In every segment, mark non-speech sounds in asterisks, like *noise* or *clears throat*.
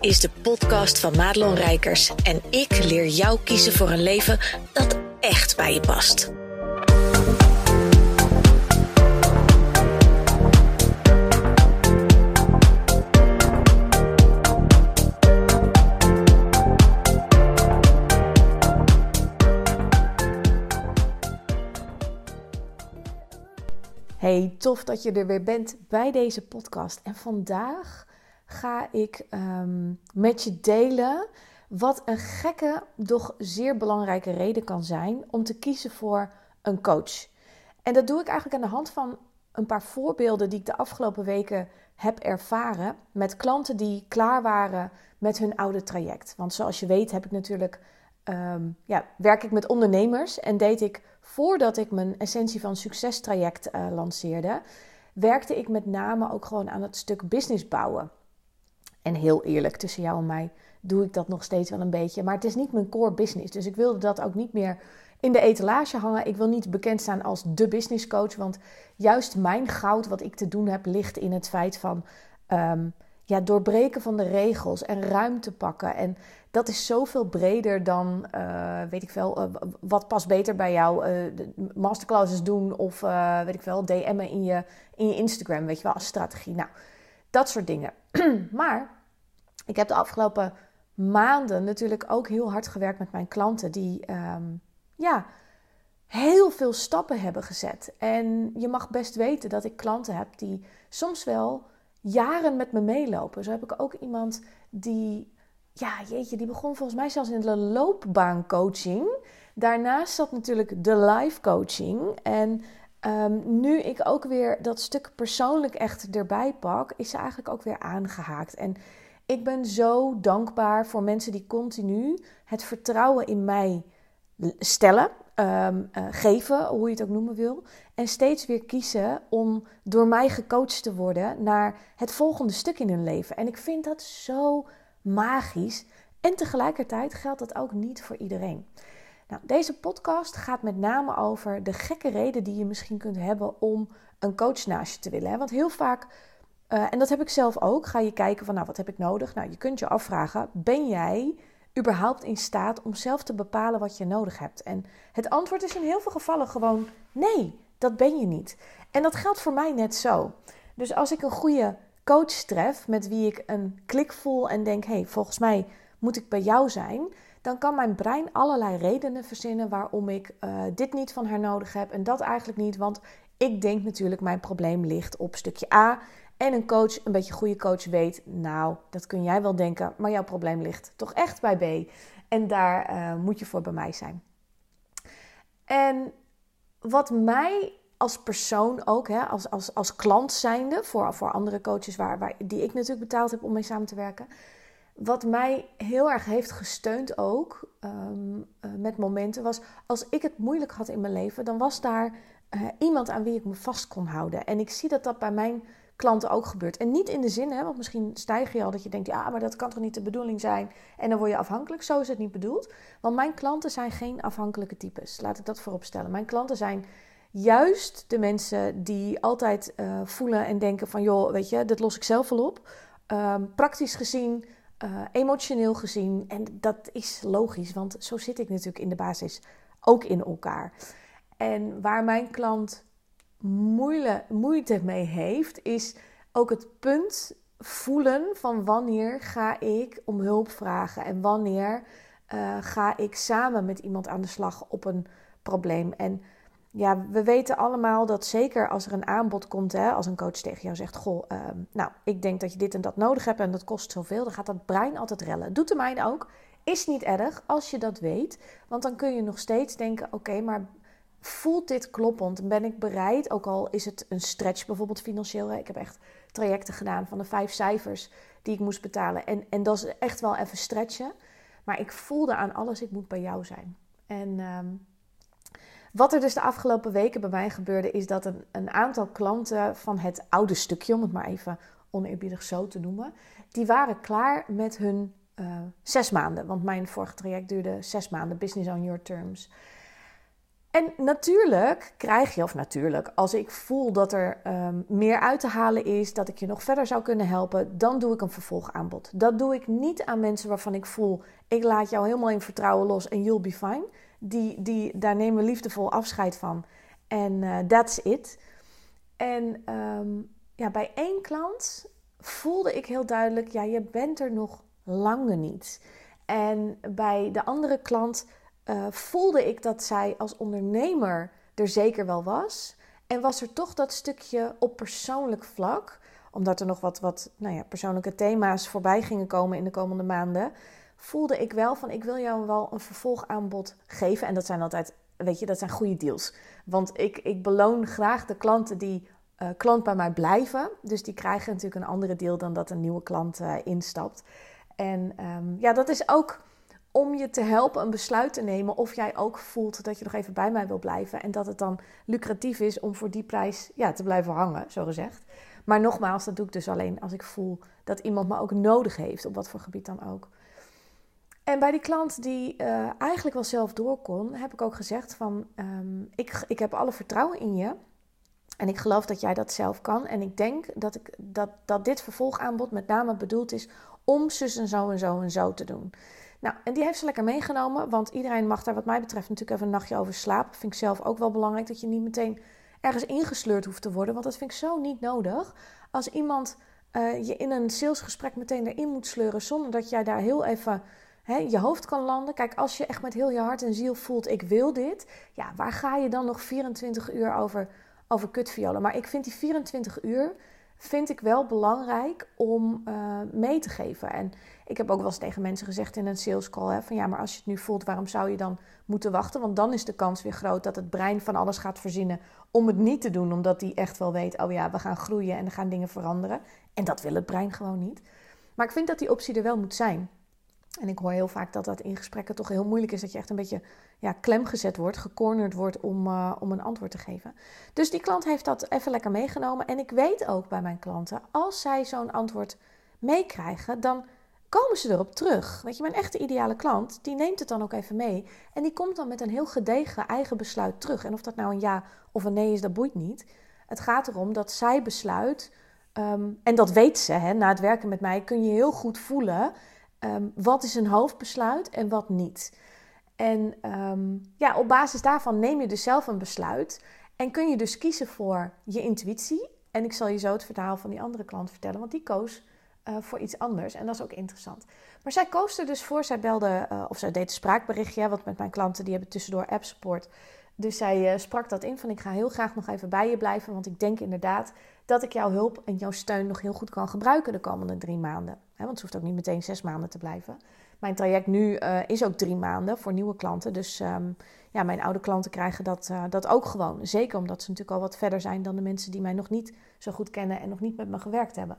is de podcast van Madelon Rijkers en ik leer jou kiezen voor een leven dat echt bij je past. Hey, tof dat je er weer bent bij deze podcast. En vandaag ga ik ehm, met je delen wat een gekke, doch zeer belangrijke reden kan zijn om te kiezen voor een coach. En dat doe ik eigenlijk aan de hand van een paar voorbeelden die ik de afgelopen weken heb ervaren met klanten die klaar waren met hun oude traject. Want zoals je weet heb ik natuurlijk, ehm, ja, werk ik met ondernemers en deed ik voordat ik mijn essentie van succes traject uh, lanceerde, werkte ik met name ook gewoon aan het stuk business bouwen. En heel eerlijk, tussen jou en mij doe ik dat nog steeds wel een beetje. Maar het is niet mijn core business. Dus ik wilde dat ook niet meer in de etalage hangen. Ik wil niet bekend staan als de business coach. Want juist mijn goud, wat ik te doen heb, ligt in het feit van um, ja, doorbreken van de regels en ruimte pakken. En dat is zoveel breder dan, uh, weet ik veel, uh, wat past beter bij jou? Uh, masterclasses doen of, weet ik veel, DM'en in je, in je Instagram, weet je wel, als strategie. Nou, dat soort dingen. *clears throat* maar ik heb de afgelopen maanden natuurlijk ook heel hard gewerkt met mijn klanten die um, ja, heel veel stappen hebben gezet. En je mag best weten dat ik klanten heb die soms wel jaren met me meelopen. Zo heb ik ook iemand die, ja, jeetje, die begon volgens mij zelfs in de loopbaancoaching. Daarnaast zat natuurlijk de life coaching. En Um, nu ik ook weer dat stuk persoonlijk echt erbij pak, is ze eigenlijk ook weer aangehaakt. En ik ben zo dankbaar voor mensen die continu het vertrouwen in mij stellen, um, uh, geven, hoe je het ook noemen wil. En steeds weer kiezen om door mij gecoacht te worden naar het volgende stuk in hun leven. En ik vind dat zo magisch. En tegelijkertijd geldt dat ook niet voor iedereen. Nou, deze podcast gaat met name over de gekke reden die je misschien kunt hebben om een coach naast je te willen. Want heel vaak, uh, en dat heb ik zelf ook, ga je kijken van nou wat heb ik nodig? Nou, je kunt je afvragen, ben jij überhaupt in staat om zelf te bepalen wat je nodig hebt? En het antwoord is in heel veel gevallen gewoon nee, dat ben je niet. En dat geldt voor mij net zo. Dus als ik een goede coach tref met wie ik een klik voel en denk, hé, hey, volgens mij moet ik bij jou zijn dan kan mijn brein allerlei redenen verzinnen waarom ik uh, dit niet van haar nodig heb en dat eigenlijk niet. Want ik denk natuurlijk mijn probleem ligt op stukje A. En een coach, een beetje goede coach, weet, nou, dat kun jij wel denken, maar jouw probleem ligt toch echt bij B. En daar uh, moet je voor bij mij zijn. En wat mij als persoon ook, hè, als, als, als klant zijnde, voor, voor andere coaches waar, waar, die ik natuurlijk betaald heb om mee samen te werken wat mij heel erg heeft gesteund ook um, uh, met momenten was als ik het moeilijk had in mijn leven, dan was daar uh, iemand aan wie ik me vast kon houden. En ik zie dat dat bij mijn klanten ook gebeurt. En niet in de zin, hè, want misschien stijg je al dat je denkt, ja, maar dat kan toch niet de bedoeling zijn en dan word je afhankelijk. Zo is het niet bedoeld. Want mijn klanten zijn geen afhankelijke types. Laat ik dat voorop stellen. Mijn klanten zijn juist de mensen die altijd uh, voelen en denken van, joh, weet je, dit los ik zelf wel op. Um, praktisch gezien uh, emotioneel gezien. En dat is logisch, want zo zit ik natuurlijk in de basis ook in elkaar. En waar mijn klant moeite mee heeft, is ook het punt voelen van wanneer ga ik om hulp vragen en wanneer uh, ga ik samen met iemand aan de slag op een probleem. En ja, we weten allemaal dat zeker als er een aanbod komt, hè, als een coach tegen jou zegt: Goh, uh, nou, ik denk dat je dit en dat nodig hebt en dat kost zoveel, dan gaat dat brein altijd rellen. Doet de mijne ook. Is niet erg als je dat weet, want dan kun je nog steeds denken: Oké, maar voelt dit kloppend? Ben ik bereid, ook al is het een stretch bijvoorbeeld financieel? Ik heb echt trajecten gedaan van de vijf cijfers die ik moest betalen. En, en dat is echt wel even stretchen. Maar ik voelde aan alles: ik moet bij jou zijn. En. Uh, wat er dus de afgelopen weken bij mij gebeurde, is dat een, een aantal klanten van het oude stukje, om het maar even oneerbiedig zo te noemen, die waren klaar met hun uh, zes maanden. Want mijn vorige traject duurde zes maanden, business on your terms. En natuurlijk krijg je, of natuurlijk, als ik voel dat er um, meer uit te halen is, dat ik je nog verder zou kunnen helpen, dan doe ik een vervolgaanbod. Dat doe ik niet aan mensen waarvan ik voel, ik laat jou helemaal in vertrouwen los en you'll be fine. Die, die, daar nemen we liefdevol afscheid van. En uh, that's it. En um, ja, bij één klant voelde ik heel duidelijk, ja, je bent er nog langer niet. En bij de andere klant uh, voelde ik dat zij als ondernemer er zeker wel was. En was er toch dat stukje op persoonlijk vlak, omdat er nog wat, wat nou ja, persoonlijke thema's voorbij gingen komen in de komende maanden, voelde ik wel van ik wil jou wel een vervolgaanbod geven. En dat zijn altijd, weet je, dat zijn goede deals. Want ik, ik beloon graag de klanten die uh, klant bij mij blijven. Dus die krijgen natuurlijk een andere deal dan dat een nieuwe klant uh, instapt. En um, ja, dat is ook om je te helpen een besluit te nemen of jij ook voelt dat je nog even bij mij wil blijven en dat het dan lucratief is om voor die prijs ja, te blijven hangen, zo gezegd. Maar nogmaals, dat doe ik dus alleen als ik voel dat iemand me ook nodig heeft, op wat voor gebied dan ook. En bij die klant die uh, eigenlijk wel zelf door kon, heb ik ook gezegd van um, ik, ik heb alle vertrouwen in je. En ik geloof dat jij dat zelf kan. En ik denk dat, ik, dat, dat dit vervolgaanbod met name bedoeld is om zus en zo en zo en zo te doen. Nou, en die heeft ze lekker meegenomen, want iedereen mag daar wat mij betreft natuurlijk even een nachtje over slapen. Vind ik zelf ook wel belangrijk dat je niet meteen ergens ingesleurd hoeft te worden, want dat vind ik zo niet nodig. Als iemand uh, je in een salesgesprek meteen erin moet sleuren zonder dat jij daar heel even je hoofd kan landen. Kijk, als je echt met heel je hart en ziel voelt, ik wil dit, ja, waar ga je dan nog 24 uur over, over kutviolen? Maar ik vind die 24 uur, vind ik wel belangrijk om uh, mee te geven. En ik heb ook wel eens tegen mensen gezegd in een sales call: hè, van ja, maar als je het nu voelt, waarom zou je dan moeten wachten? Want dan is de kans weer groot dat het brein van alles gaat verzinnen om het niet te doen, omdat die echt wel weet: oh ja, we gaan groeien en er gaan dingen veranderen. En dat wil het brein gewoon niet. Maar ik vind dat die optie er wel moet zijn. En ik hoor heel vaak dat dat in gesprekken toch heel moeilijk is. Dat je echt een beetje ja, gezet wordt, gecornerd wordt om, uh, om een antwoord te geven. Dus die klant heeft dat even lekker meegenomen. En ik weet ook bij mijn klanten, als zij zo'n antwoord meekrijgen, dan komen ze erop terug. Weet je, mijn echte ideale klant, die neemt het dan ook even mee. En die komt dan met een heel gedegen eigen besluit terug. En of dat nou een ja of een nee is, dat boeit niet. Het gaat erom dat zij besluit, um, en dat weet ze, hè, na het werken met mij kun je heel goed voelen um, wat is een hoofdbesluit en wat niet. En um, ja, op basis daarvan neem je dus zelf een besluit en kun je dus kiezen voor je intuïtie. En ik zal je zo het verhaal van die andere klant vertellen, want die koos uh, voor iets anders. En dat is ook interessant. Maar zij koos er dus voor. Zij belde, uh, of zij deed een spraakberichtje. Want met mijn klanten, die hebben tussendoor app support. Dus zij uh, sprak dat in van ik ga heel graag nog even bij je blijven. Want ik denk inderdaad dat ik jouw hulp en jouw steun nog heel goed kan gebruiken de komende drie maanden. Want ze hoeft ook niet meteen zes maanden te blijven. Mijn traject nu is ook drie maanden voor nieuwe klanten. Dus um, ja, mijn oude klanten krijgen dat, dat ook gewoon. Zeker omdat ze natuurlijk al wat verder zijn dan de mensen die mij nog niet zo goed kennen en nog niet met me gewerkt hebben.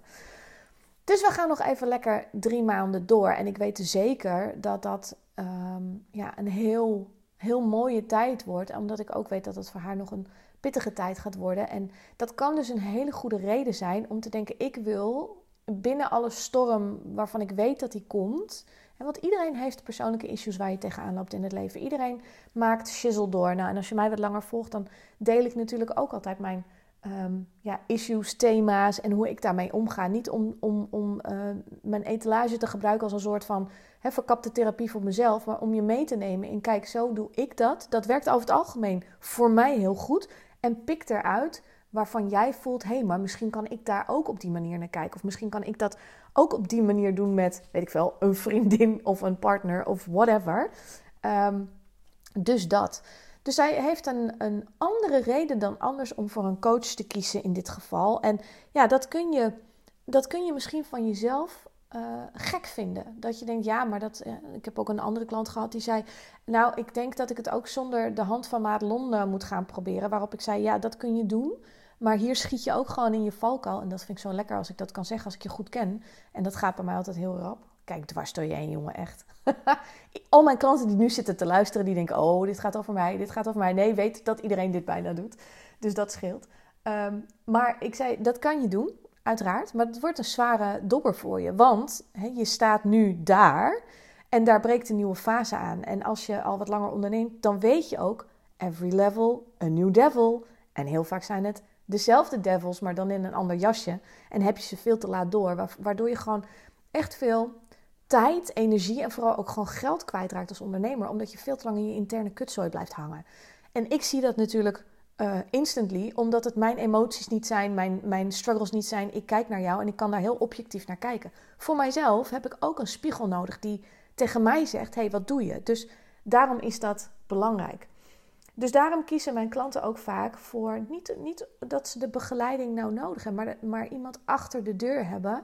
Dus we gaan nog even lekker drie maanden door. En ik weet zeker dat dat um, ja, een heel, heel mooie tijd wordt. Omdat ik ook weet dat het voor haar nog een pittige tijd gaat worden. En dat kan dus een hele goede reden zijn om te denken: ik wil binnen alle storm waarvan ik weet dat die komt. Want iedereen heeft persoonlijke issues waar je tegenaan loopt in het leven. Iedereen maakt shizzle door. Nou, en als je mij wat langer volgt, dan deel ik natuurlijk ook altijd mijn um, ja, issues, thema's en hoe ik daarmee omga. Niet om, om, om uh, mijn etalage te gebruiken als een soort van verkapte therapie voor mezelf, maar om je mee te nemen in kijk, zo doe ik dat. Dat werkt over het algemeen voor mij heel goed. En pik eruit waarvan jij voelt, hé, hey, maar misschien kan ik daar ook op die manier naar kijken. Of misschien kan ik dat ook op die manier doen met, weet ik veel, een vriendin of een partner of whatever. Um, dus dat. Dus zij heeft een, een andere reden dan anders om voor een coach te kiezen in dit geval. En ja, dat kun je, dat kun je misschien van jezelf uh, gek vinden. Dat je denkt, ja, maar dat. Uh, ik heb ook een andere klant gehad die zei. Nou, ik denk dat ik het ook zonder de hand van Madelon uh, moet gaan proberen. Waarop ik zei, ja, dat kun je doen. Maar hier schiet je ook gewoon in je valkuil. En dat vind ik zo lekker als ik dat kan zeggen, als ik je goed ken. En dat gaat bij mij altijd heel rap. Kijk, dwars door je heen, jongen, echt. *laughs* Al mijn klanten die nu zitten te luisteren, die denken: Oh, dit gaat over mij, dit gaat over mij. Nee, weet dat iedereen dit bijna doet. Dus dat scheelt. Um, maar ik zei: Dat kan je doen, uiteraard. Maar het wordt een zware dobber voor je. Want je staat nu daar en daar breekt een nieuwe fase aan. En als je al wat langer onderneemt, dan weet je ook every level a new devil. En heel vaak zijn het dezelfde devils, maar dan in een ander jasje. En heb je ze veel te laat door, waardoor je gewoon echt veel tijd, energie en vooral ook gewoon geld kwijtraakt als ondernemer, omdat je veel te lang in je interne kutzooi blijft hangen. En ik zie dat natuurlijk uh, instantly, omdat het mijn emoties niet zijn, mijn, mijn struggles niet zijn. Ik kijk naar jou en ik kan daar heel objectief naar kijken. Voor mijzelf heb ik ook een spiegel nodig die tegen mij zegt: hey, wat doe je? Dus daarom is dat belangrijk. Dus daarom kiezen mijn klanten ook vaak voor niet, niet dat ze de begeleiding nou nodig hebben, maar, maar iemand achter de deur hebben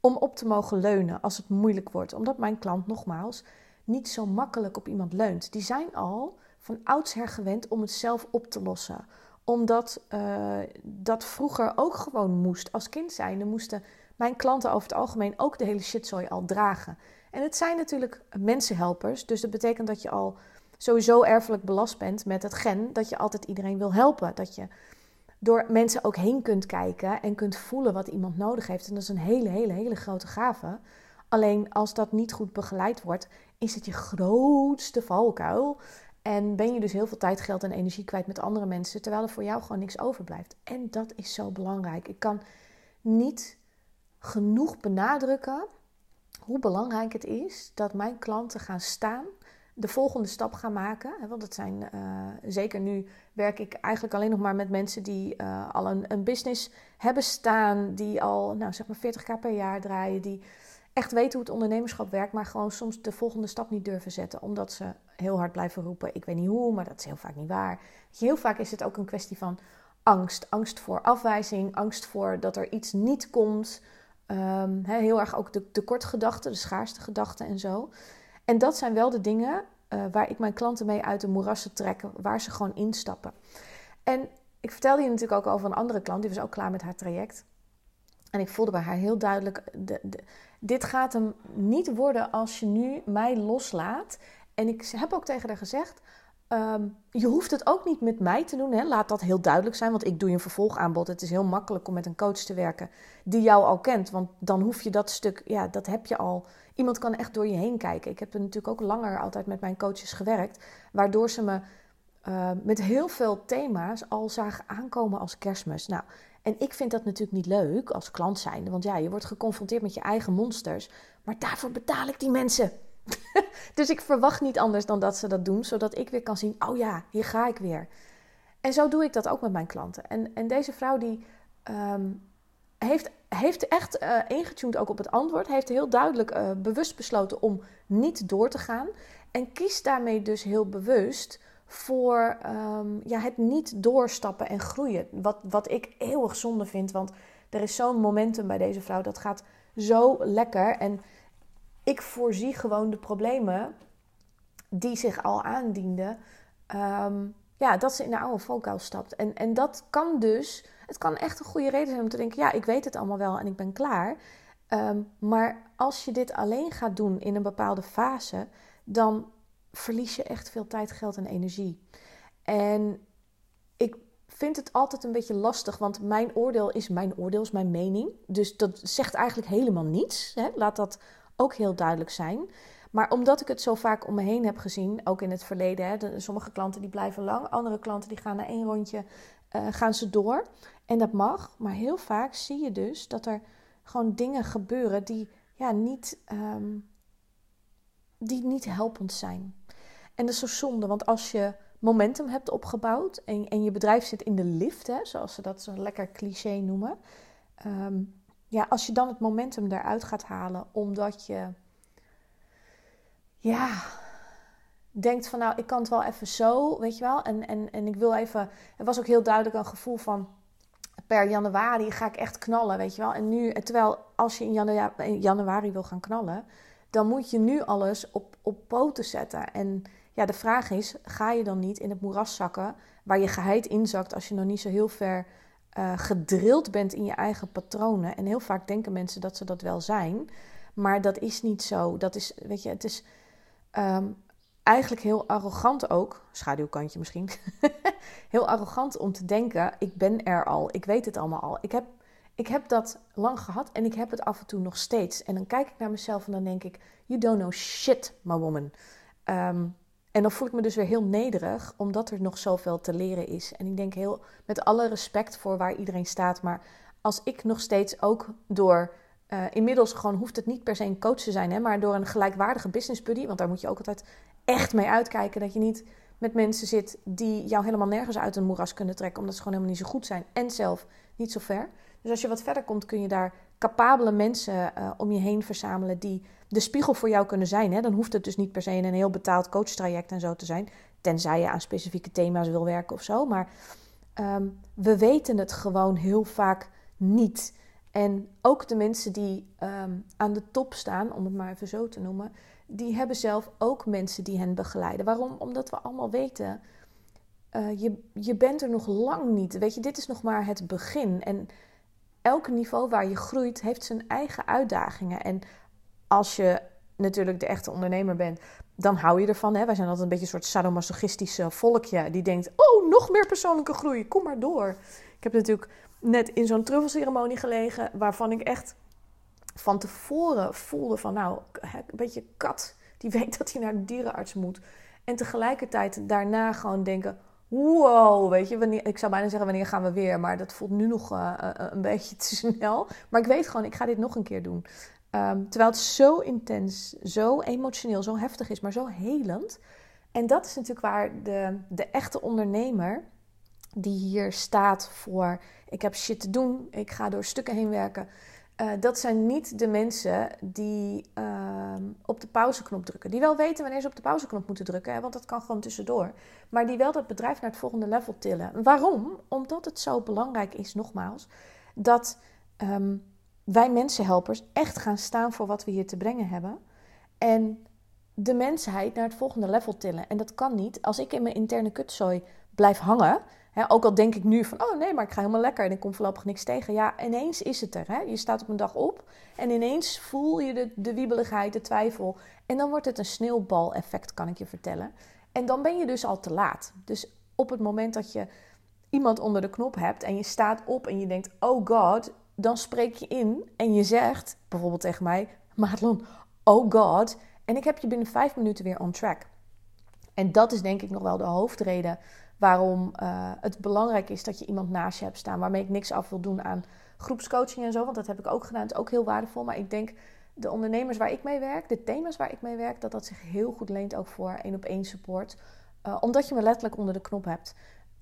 om op te mogen leunen als het moeilijk wordt. Omdat mijn klant nogmaals niet zo makkelijk op iemand leunt. Die zijn al van oudsher gewend om het zelf op te lossen. Omdat uh, dat vroeger ook gewoon moest. Als kind zijnde moesten mijn klanten over het algemeen ook de hele shitzooi al dragen. En het zijn natuurlijk mensenhelpers. Dus dat betekent dat je al sowieso erfelijk belast bent met het gen dat je altijd iedereen wil helpen. Dat je door mensen ook heen kunt kijken en kunt voelen wat iemand nodig heeft. En dat is een hele, hele, hele grote gave. Alleen als dat niet goed begeleid wordt, is het je grootste valkuil. En ben je dus heel veel tijd, geld en energie kwijt met andere mensen, terwijl er voor jou gewoon niks overblijft. En dat is zo belangrijk. Ik kan niet genoeg benadrukken hoe belangrijk het is dat mijn klanten gaan staan de volgende stap gaan maken. Want het zijn, uh, zeker nu werk ik eigenlijk alleen nog maar met mensen die uh, al een, een, business hebben staan, die al nou, zeg maar 40k per jaar draaien, die echt weten hoe het ondernemerschap werkt, maar gewoon soms de volgende stap niet durven zetten, omdat ze heel hard blijven roepen: Ik weet niet hoe, maar dat is heel vaak niet waar. Heel vaak is het ook een kwestie van angst. Angst voor afwijzing, angst voor dat er iets niet komt. Um, heel erg ook de tekortgedachten, de schaarste gedachten en zo. En dat zijn wel de dingen uh, waar ik mijn klanten mee uit de moerassen trek, waar ze gewoon instappen. En ik vertelde je natuurlijk ook over een andere klant, die was ook klaar met haar traject. En ik voelde bij haar heel duidelijk: de, de, dit gaat hem niet worden als je nu mij loslaat. En ik heb ook tegen haar gezegd: Ehm, je hoeft het ook niet met mij te doen. Hè? Laat dat heel duidelijk zijn, want ik doe je een vervolgaanbod. Het is heel makkelijk om met een coach te werken die jou al kent. Want dan hoef je dat stuk, ja, dat heb je al. Iemand kan echt door je heen kijken. Ik heb er natuurlijk ook langer altijd met mijn coaches gewerkt, waardoor ze me uh, met heel veel thema's al zagen aankomen als kerstmis. Nou, en ik vind dat natuurlijk niet leuk als klant zijnde, want ja, je wordt geconfronteerd met je eigen monsters. Maar daarvoor betaal ik die mensen. *laughs* dus ik verwacht niet anders dan dat ze dat doen, zodat ik weer kan zien: oh ja, hier ga ik weer. En zo doe ik dat ook met mijn klanten. En, en deze vrouw die um, heeft, heeft echt uh, ingetuned ook op het antwoord, heeft heel duidelijk uh, bewust besloten om niet door te gaan. En kiest daarmee dus heel bewust voor um, ja, het niet doorstappen en groeien. Wat, wat ik eeuwig zonde vind, want er is zo'n momentum bij deze vrouw. Dat gaat zo lekker. En ik voorzie gewoon de problemen die zich al aandienden. Um, ja, dat ze in de oude valkuil stapt. En, en dat kan dus, het kan echt een goede reden zijn om te denken: ja, ik weet het allemaal wel en ik ben klaar. Um, maar als je dit alleen gaat doen in een bepaalde fase, dan verlies je echt veel tijd, geld en energie. En ik vind het altijd een beetje lastig, want mijn oordeel is mijn oordeel, is mijn mening. Dus dat zegt eigenlijk helemaal niets. Hè? Laat dat ook heel duidelijk zijn. Maar omdat ik het zo vaak om me heen heb gezien, ook in het verleden, hè, sommige klanten die blijven lang, andere klanten die gaan na één rondje uh, gaan ze door. En dat mag, maar heel vaak zie je dus dat er gewoon dingen gebeuren die ja, niet, um, die niet helpend zijn. En dat is zo zonde, want als je momentum hebt opgebouwd en, en je bedrijf zit in de lift, hè, zoals ze dat zo lekker cliché noemen, um, ja, als je dan het momentum eruit gaat halen, omdat je ja, denkt van nou, ik kan het wel even zo, weet je wel. En, en, en ik wil even, er was ook heel duidelijk een gevoel van per januari ga ik echt knallen, weet je wel. En nu, terwijl als je in januari, januari wil gaan knallen, dan moet je nu alles op, op poten zetten. En ja, de vraag is, ga je dan niet in het moeras zakken waar je geheid inzakt als je nog niet zo heel ver uh, gedrild bent in je eigen patronen. En heel vaak denken mensen dat ze dat wel zijn. Maar dat is niet zo. Dat is, weet je, het is um, eigenlijk heel arrogant ook. Schaduwkantje misschien. *laughs* heel arrogant om te denken: ik ben er al. Ik weet het allemaal al. Ik heb, ik heb dat lang gehad en ik heb het af en toe nog steeds. En dan kijk ik naar mezelf en dan denk ik: You don't know shit, my woman. Um, En dan voel ik me dus weer heel nederig, omdat er nog zoveel te leren is. En ik denk heel met alle respect voor waar iedereen staat, maar als ik nog steeds ook door uh, inmiddels gewoon hoeft het niet per se een coach te zijn, hè, maar door een gelijkwaardige business buddy, want daar moet je ook altijd echt mee uitkijken dat je niet met mensen zit die jou helemaal nergens uit een moeras kunnen trekken, omdat ze gewoon helemaal niet zo goed zijn en zelf niet zo ver. Dus als je wat verder komt, kun je daar capabele mensen uh, om je heen verzamelen die de spiegel voor jou kunnen zijn. Hè? Dan hoeft het dus niet per se in een heel betaald coachtraject en zo te zijn, tenzij je aan specifieke thema's wil werken of zo. Maar um, we weten het gewoon heel vaak niet. En ook de mensen die um, aan de top staan, om het maar even zo te noemen, die hebben zelf ook mensen die hen begeleiden. Waarom? Omdat we allemaal weten, uh, je, je bent er nog lang niet. Weet je, dit is nog maar het begin. En elk niveau waar je groeit, heeft zijn eigen uitdagingen. En als je natuurlijk de echte ondernemer bent, dan hou je ervan. Hè? Wij zijn altijd een beetje een soort sadomasochistische volkje die denkt: oh, nog meer persoonlijke groei, kom maar door. Ik heb natuurlijk net in zo'n truffelceremonie gelegen, waarvan ik echt van tevoren voelde van, nou, een beetje kat, die *laughs* weet dat hij naar de dierenarts moet. En tegelijkertijd daarna gewoon denken, wow, weet je, wanneer, ik zou bijna zeggen wanneer gaan we weer, maar dat voelt nu nog uh, een *laughs* beetje te snel. Maar ik weet gewoon, ik ga dit nog een keer doen. Um, terwijl het zo intens, zo emotioneel, zo heftig is, maar zo helend. En dat is natuurlijk waar de, de echte ondernemer, die hier staat voor: ik heb shit te doen, ik ga door stukken heen werken. Uh, dat zijn niet de mensen die uh, op de pauzeknop drukken. Die wel weten wanneer ze op de pauzeknop moeten drukken, hè, want dat kan gewoon tussendoor. Maar die wel dat bedrijf naar het volgende level tillen. Waarom? Omdat het zo belangrijk is, nogmaals, dat um, wij mensenhelpers echt gaan staan voor wat we hier te brengen hebben. En de mensheid naar het volgende level tillen. En dat kan niet als ik in mijn interne kutzooi blijf hangen. Ook al denk ik nu van, oh nee, maar ik ga helemaal lekker en ik kom voorlopig niks tegen. Ja, ineens is het er. Hè? Je staat op een dag op en ineens voel je de, de wiebeligheid, de twijfel. En dan wordt het een sneeuwbal-effect, kan ik je vertellen. En dan ben je dus al te laat. Dus op het moment dat je iemand onder de knop hebt en je staat op en je denkt, oh god, dan spreek je in en je zegt bijvoorbeeld tegen mij: Madelon, oh god. En ik heb je binnen vijf minuten weer on track. En dat is denk ik nog wel de hoofdreden waarom uh, het belangrijk is dat je iemand naast je hebt staan. Waarmee ik niks af wil doen aan groepscoaching en zo. Want dat heb ik ook gedaan. Het is ook heel waardevol. Maar ik denk de ondernemers waar ik mee werk, de thema's waar ik mee werk, dat dat zich heel goed leent ook voor één op één support. Uh, omdat je me letterlijk onder de knop hebt.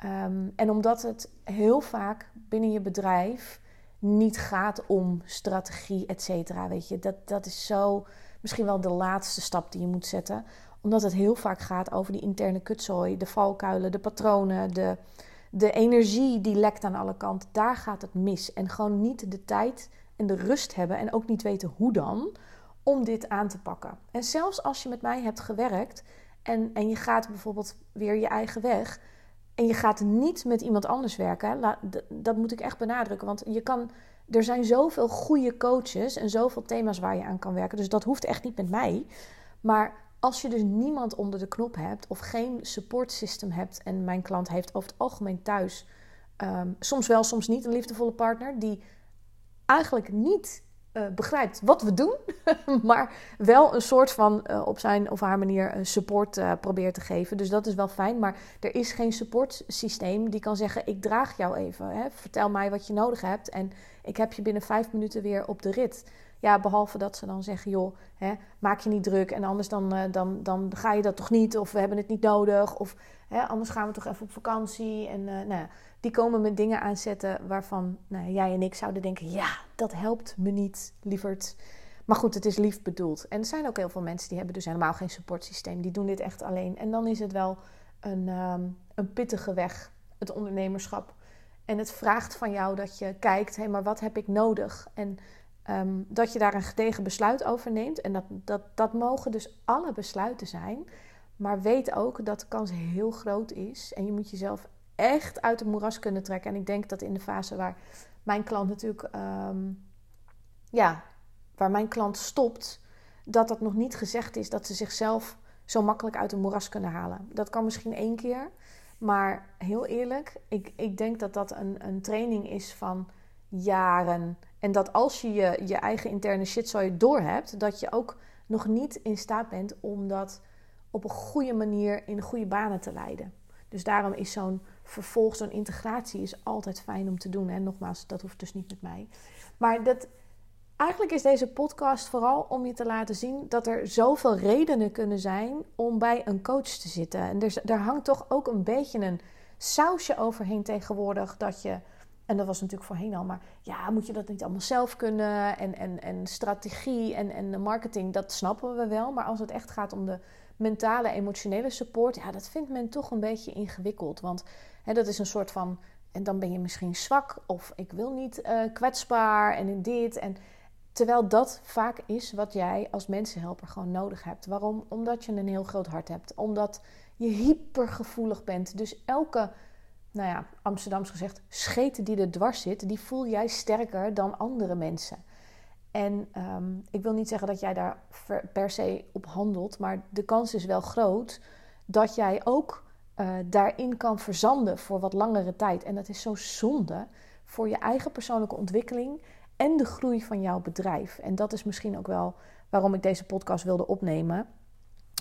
Um, en omdat het heel vaak binnen je bedrijf niet gaat om strategie, et cetera. Weet je, dat, dat is zo misschien wel de laatste stap die je moet zetten. Omdat het heel vaak gaat over die interne kutzooi, de valkuilen, de patronen, de, de energie die lekt aan alle kanten. Daar gaat het mis. En gewoon niet de tijd en de rust hebben en ook niet weten hoe dan om dit aan te pakken. En zelfs als je met mij hebt gewerkt en, en je gaat bijvoorbeeld weer je eigen weg en je gaat niet met iemand anders werken. Dat moet ik echt benadrukken. Want je kan, er zijn zoveel goede coaches en zoveel thema's waar je aan kan werken. Dus dat hoeft echt niet met mij. Maar als je dus niemand onder de knop hebt of geen support system hebt. En mijn klant heeft over het algemeen thuis. Um, soms wel, soms niet een liefdevolle partner. Die eigenlijk niet uh, begrijpt wat we doen, *laughs* maar wel een soort van uh, op zijn of haar manier een support uh, probeert te geven. Dus dat is wel fijn. Maar er is geen supportsysteem die kan zeggen: Ik draag jou even. Hè? Vertel mij wat je nodig hebt. En ik heb je binnen vijf minuten weer op de rit. Ja, behalve dat ze dan zeggen: joh, hè, maak je niet druk. En anders dan, dan, dan ga je dat toch niet. Of we hebben het niet nodig. Of hè, anders gaan we toch even op vakantie. En nou, die komen met dingen aanzetten waarvan nou, jij en ik zouden denken: ja, dat helpt me niet, lieverd. Maar goed, het is lief bedoeld. En er zijn ook heel veel mensen die hebben dus helemaal geen supportsysteem. Die doen dit echt alleen. En dan is het wel een, um, een pittige weg, het ondernemerschap. En het vraagt van jou dat je kijkt: hé, hey, maar wat heb ik nodig? En um, dat je daar een gedegen besluit over neemt. En dat, dat, dat mogen dus alle besluiten zijn. Maar weet ook dat de kans heel groot is. En je moet jezelf echt uit het moeras kunnen trekken. En ik denk dat in de fase waar mijn klant natuurlijk, um, ja, waar mijn klant stopt, dat dat nog niet gezegd is dat ze zichzelf zo makkelijk uit het moeras kunnen halen. Dat kan misschien één keer, maar heel eerlijk, ik, ik denk dat dat een, een training is van jaren. En dat als je je, je eigen interne shit zo door hebt, dat je ook nog niet in staat bent om dat op een goede manier in goede banen te leiden. Dus daarom is zo'n vervolg, zo'n integratie is altijd fijn om te doen. En nogmaals, dat hoeft dus niet met mij. Maar dat, eigenlijk is deze podcast vooral om je te laten zien dat er zoveel redenen kunnen zijn om bij een coach te zitten. En er, daar hangt toch ook een beetje een sausje overheen tegenwoordig dat je. En dat was natuurlijk voorheen al, maar ja, moet je dat niet allemaal zelf kunnen? En, en, en strategie en, en marketing, dat snappen we wel. Maar als het echt gaat om de mentale, emotionele support, ja, dat vindt men toch een beetje ingewikkeld. Want hè, dat is een soort van, en dan ben je misschien zwak of ik wil niet uh, kwetsbaar en in dit. En terwijl dat vaak is wat jij als mensenhelper gewoon nodig hebt. Waarom? Omdat je een heel groot hart hebt. Omdat je hypergevoelig bent. Dus elke, nou ja, Amsterdams gezegd, scheten die er dwars zit, die voel jij sterker dan andere mensen. En ehm, ik wil niet zeggen dat jij daar per se op handelt, maar de kans is wel groot dat jij ook uh, daarin kan verzanden voor wat langere tijd. En dat is zo zonde voor je eigen persoonlijke ontwikkeling en de groei van jouw bedrijf. En dat is misschien ook wel waarom ik deze podcast wilde opnemen.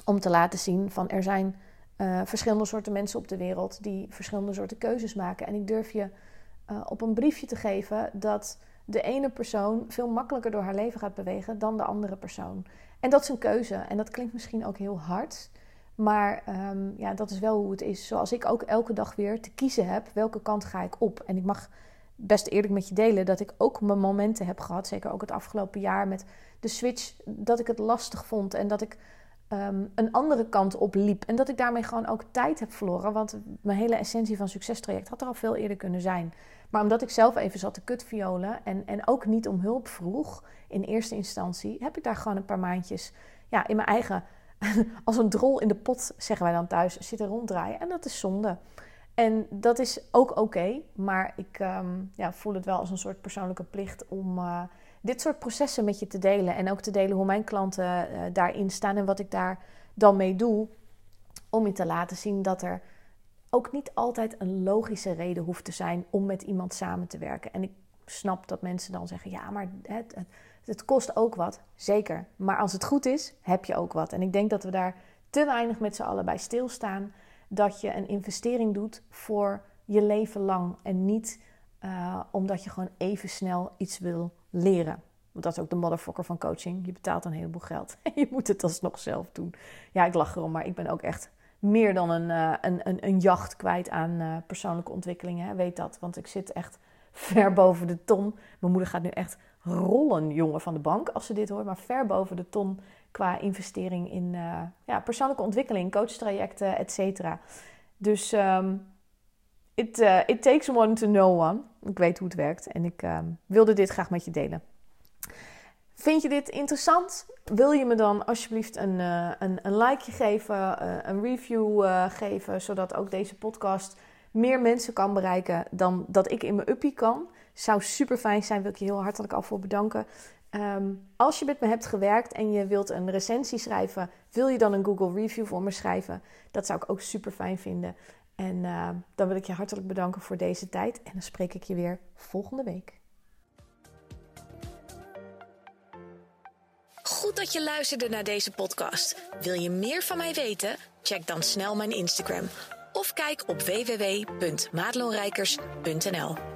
Om te laten zien van er zijn uh, verschillende soorten mensen op de wereld die verschillende soorten keuzes maken. En ik durf je uh, op een briefje te geven dat de ene persoon veel makkelijker door haar leven gaat bewegen dan de andere persoon. En dat is een keuze. En dat klinkt misschien ook heel hard. Maar um, ja, dat is wel hoe het is. Zoals ik ook elke dag weer te kiezen heb, welke kant ga ik op? En ik mag best eerlijk met je delen dat ik ook mijn momenten heb gehad. Zeker ook het afgelopen jaar met de switch. Dat ik het lastig vond en dat ik um, een andere kant op liep. En dat ik daarmee gewoon ook tijd heb verloren. Want mijn hele essentie van succestraject had er al veel eerder kunnen zijn. Maar omdat ik zelf even zat te kutviolen en, en ook niet om hulp vroeg in eerste instantie, heb ik daar gewoon een paar maandjes ja, in mijn eigen, *laughs* als een drol in de pot, zeggen wij dan thuis, zitten ronddraaien. En dat is zonde. En dat is ook oké, maar ik um, ja, voel het wel als een soort persoonlijke plicht om uh, dit soort processen met je te delen. En ook te delen hoe mijn klanten uh, daarin staan en wat ik daar dan mee doe. Om je te laten zien dat er ook niet altijd een logische reden hoeft te zijn om met iemand samen te werken. En ik snap dat mensen dan zeggen: ja, maar het, het, het kost ook wat. Zeker. Maar als het goed is, heb je ook wat. En ik denk dat we daar te weinig met z'n allen bij stilstaan. Dat je een investering doet voor je leven lang. En niet uh, omdat je gewoon even snel iets wil leren. Want dat is ook de motherfucker van coaching. Je betaalt een heleboel geld. En *laughs* je moet het alsnog zelf doen. Ja, ik lach erom, maar ik ben ook echt meer dan een, uh, een, een, een, jacht kwijt aan uh, persoonlijke ontwikkelingen. Weet dat, want ik zit echt ver boven de ton. Mijn moeder gaat nu echt rollen, jongen, van de bank als ze dit hoort. Maar ver boven de ton qua investering in uh, ja, persoonlijke ontwikkeling, coachtrajecten, et cetera. Dus um, it, it takes one to know one. Ik weet hoe het werkt en ik um, wilde dit graag met je delen. Vind je dit interessant? Wil je me dan alsjeblieft een, uh, een, een likeje geven, uh, een review uh, geven, zodat ook deze podcast meer mensen kan bereiken dan dat ik in mijn uppie kan? Zou super fijn zijn, wil ik je heel hartelijk al voor bedanken. Um, als je met me hebt gewerkt en je wilt een recensie schrijven, wil je dan een Google review voor me schrijven? Dat zou ik ook super fijn vinden. En dan wil ik je hartelijk bedanken voor deze tijd en dan spreek ik je weer volgende week. Goed dat je luisterde naar deze podcast. Wil je meer van mij weten? Check dan snel mijn Instagram of kijk op www.maatloonrijkers.nl.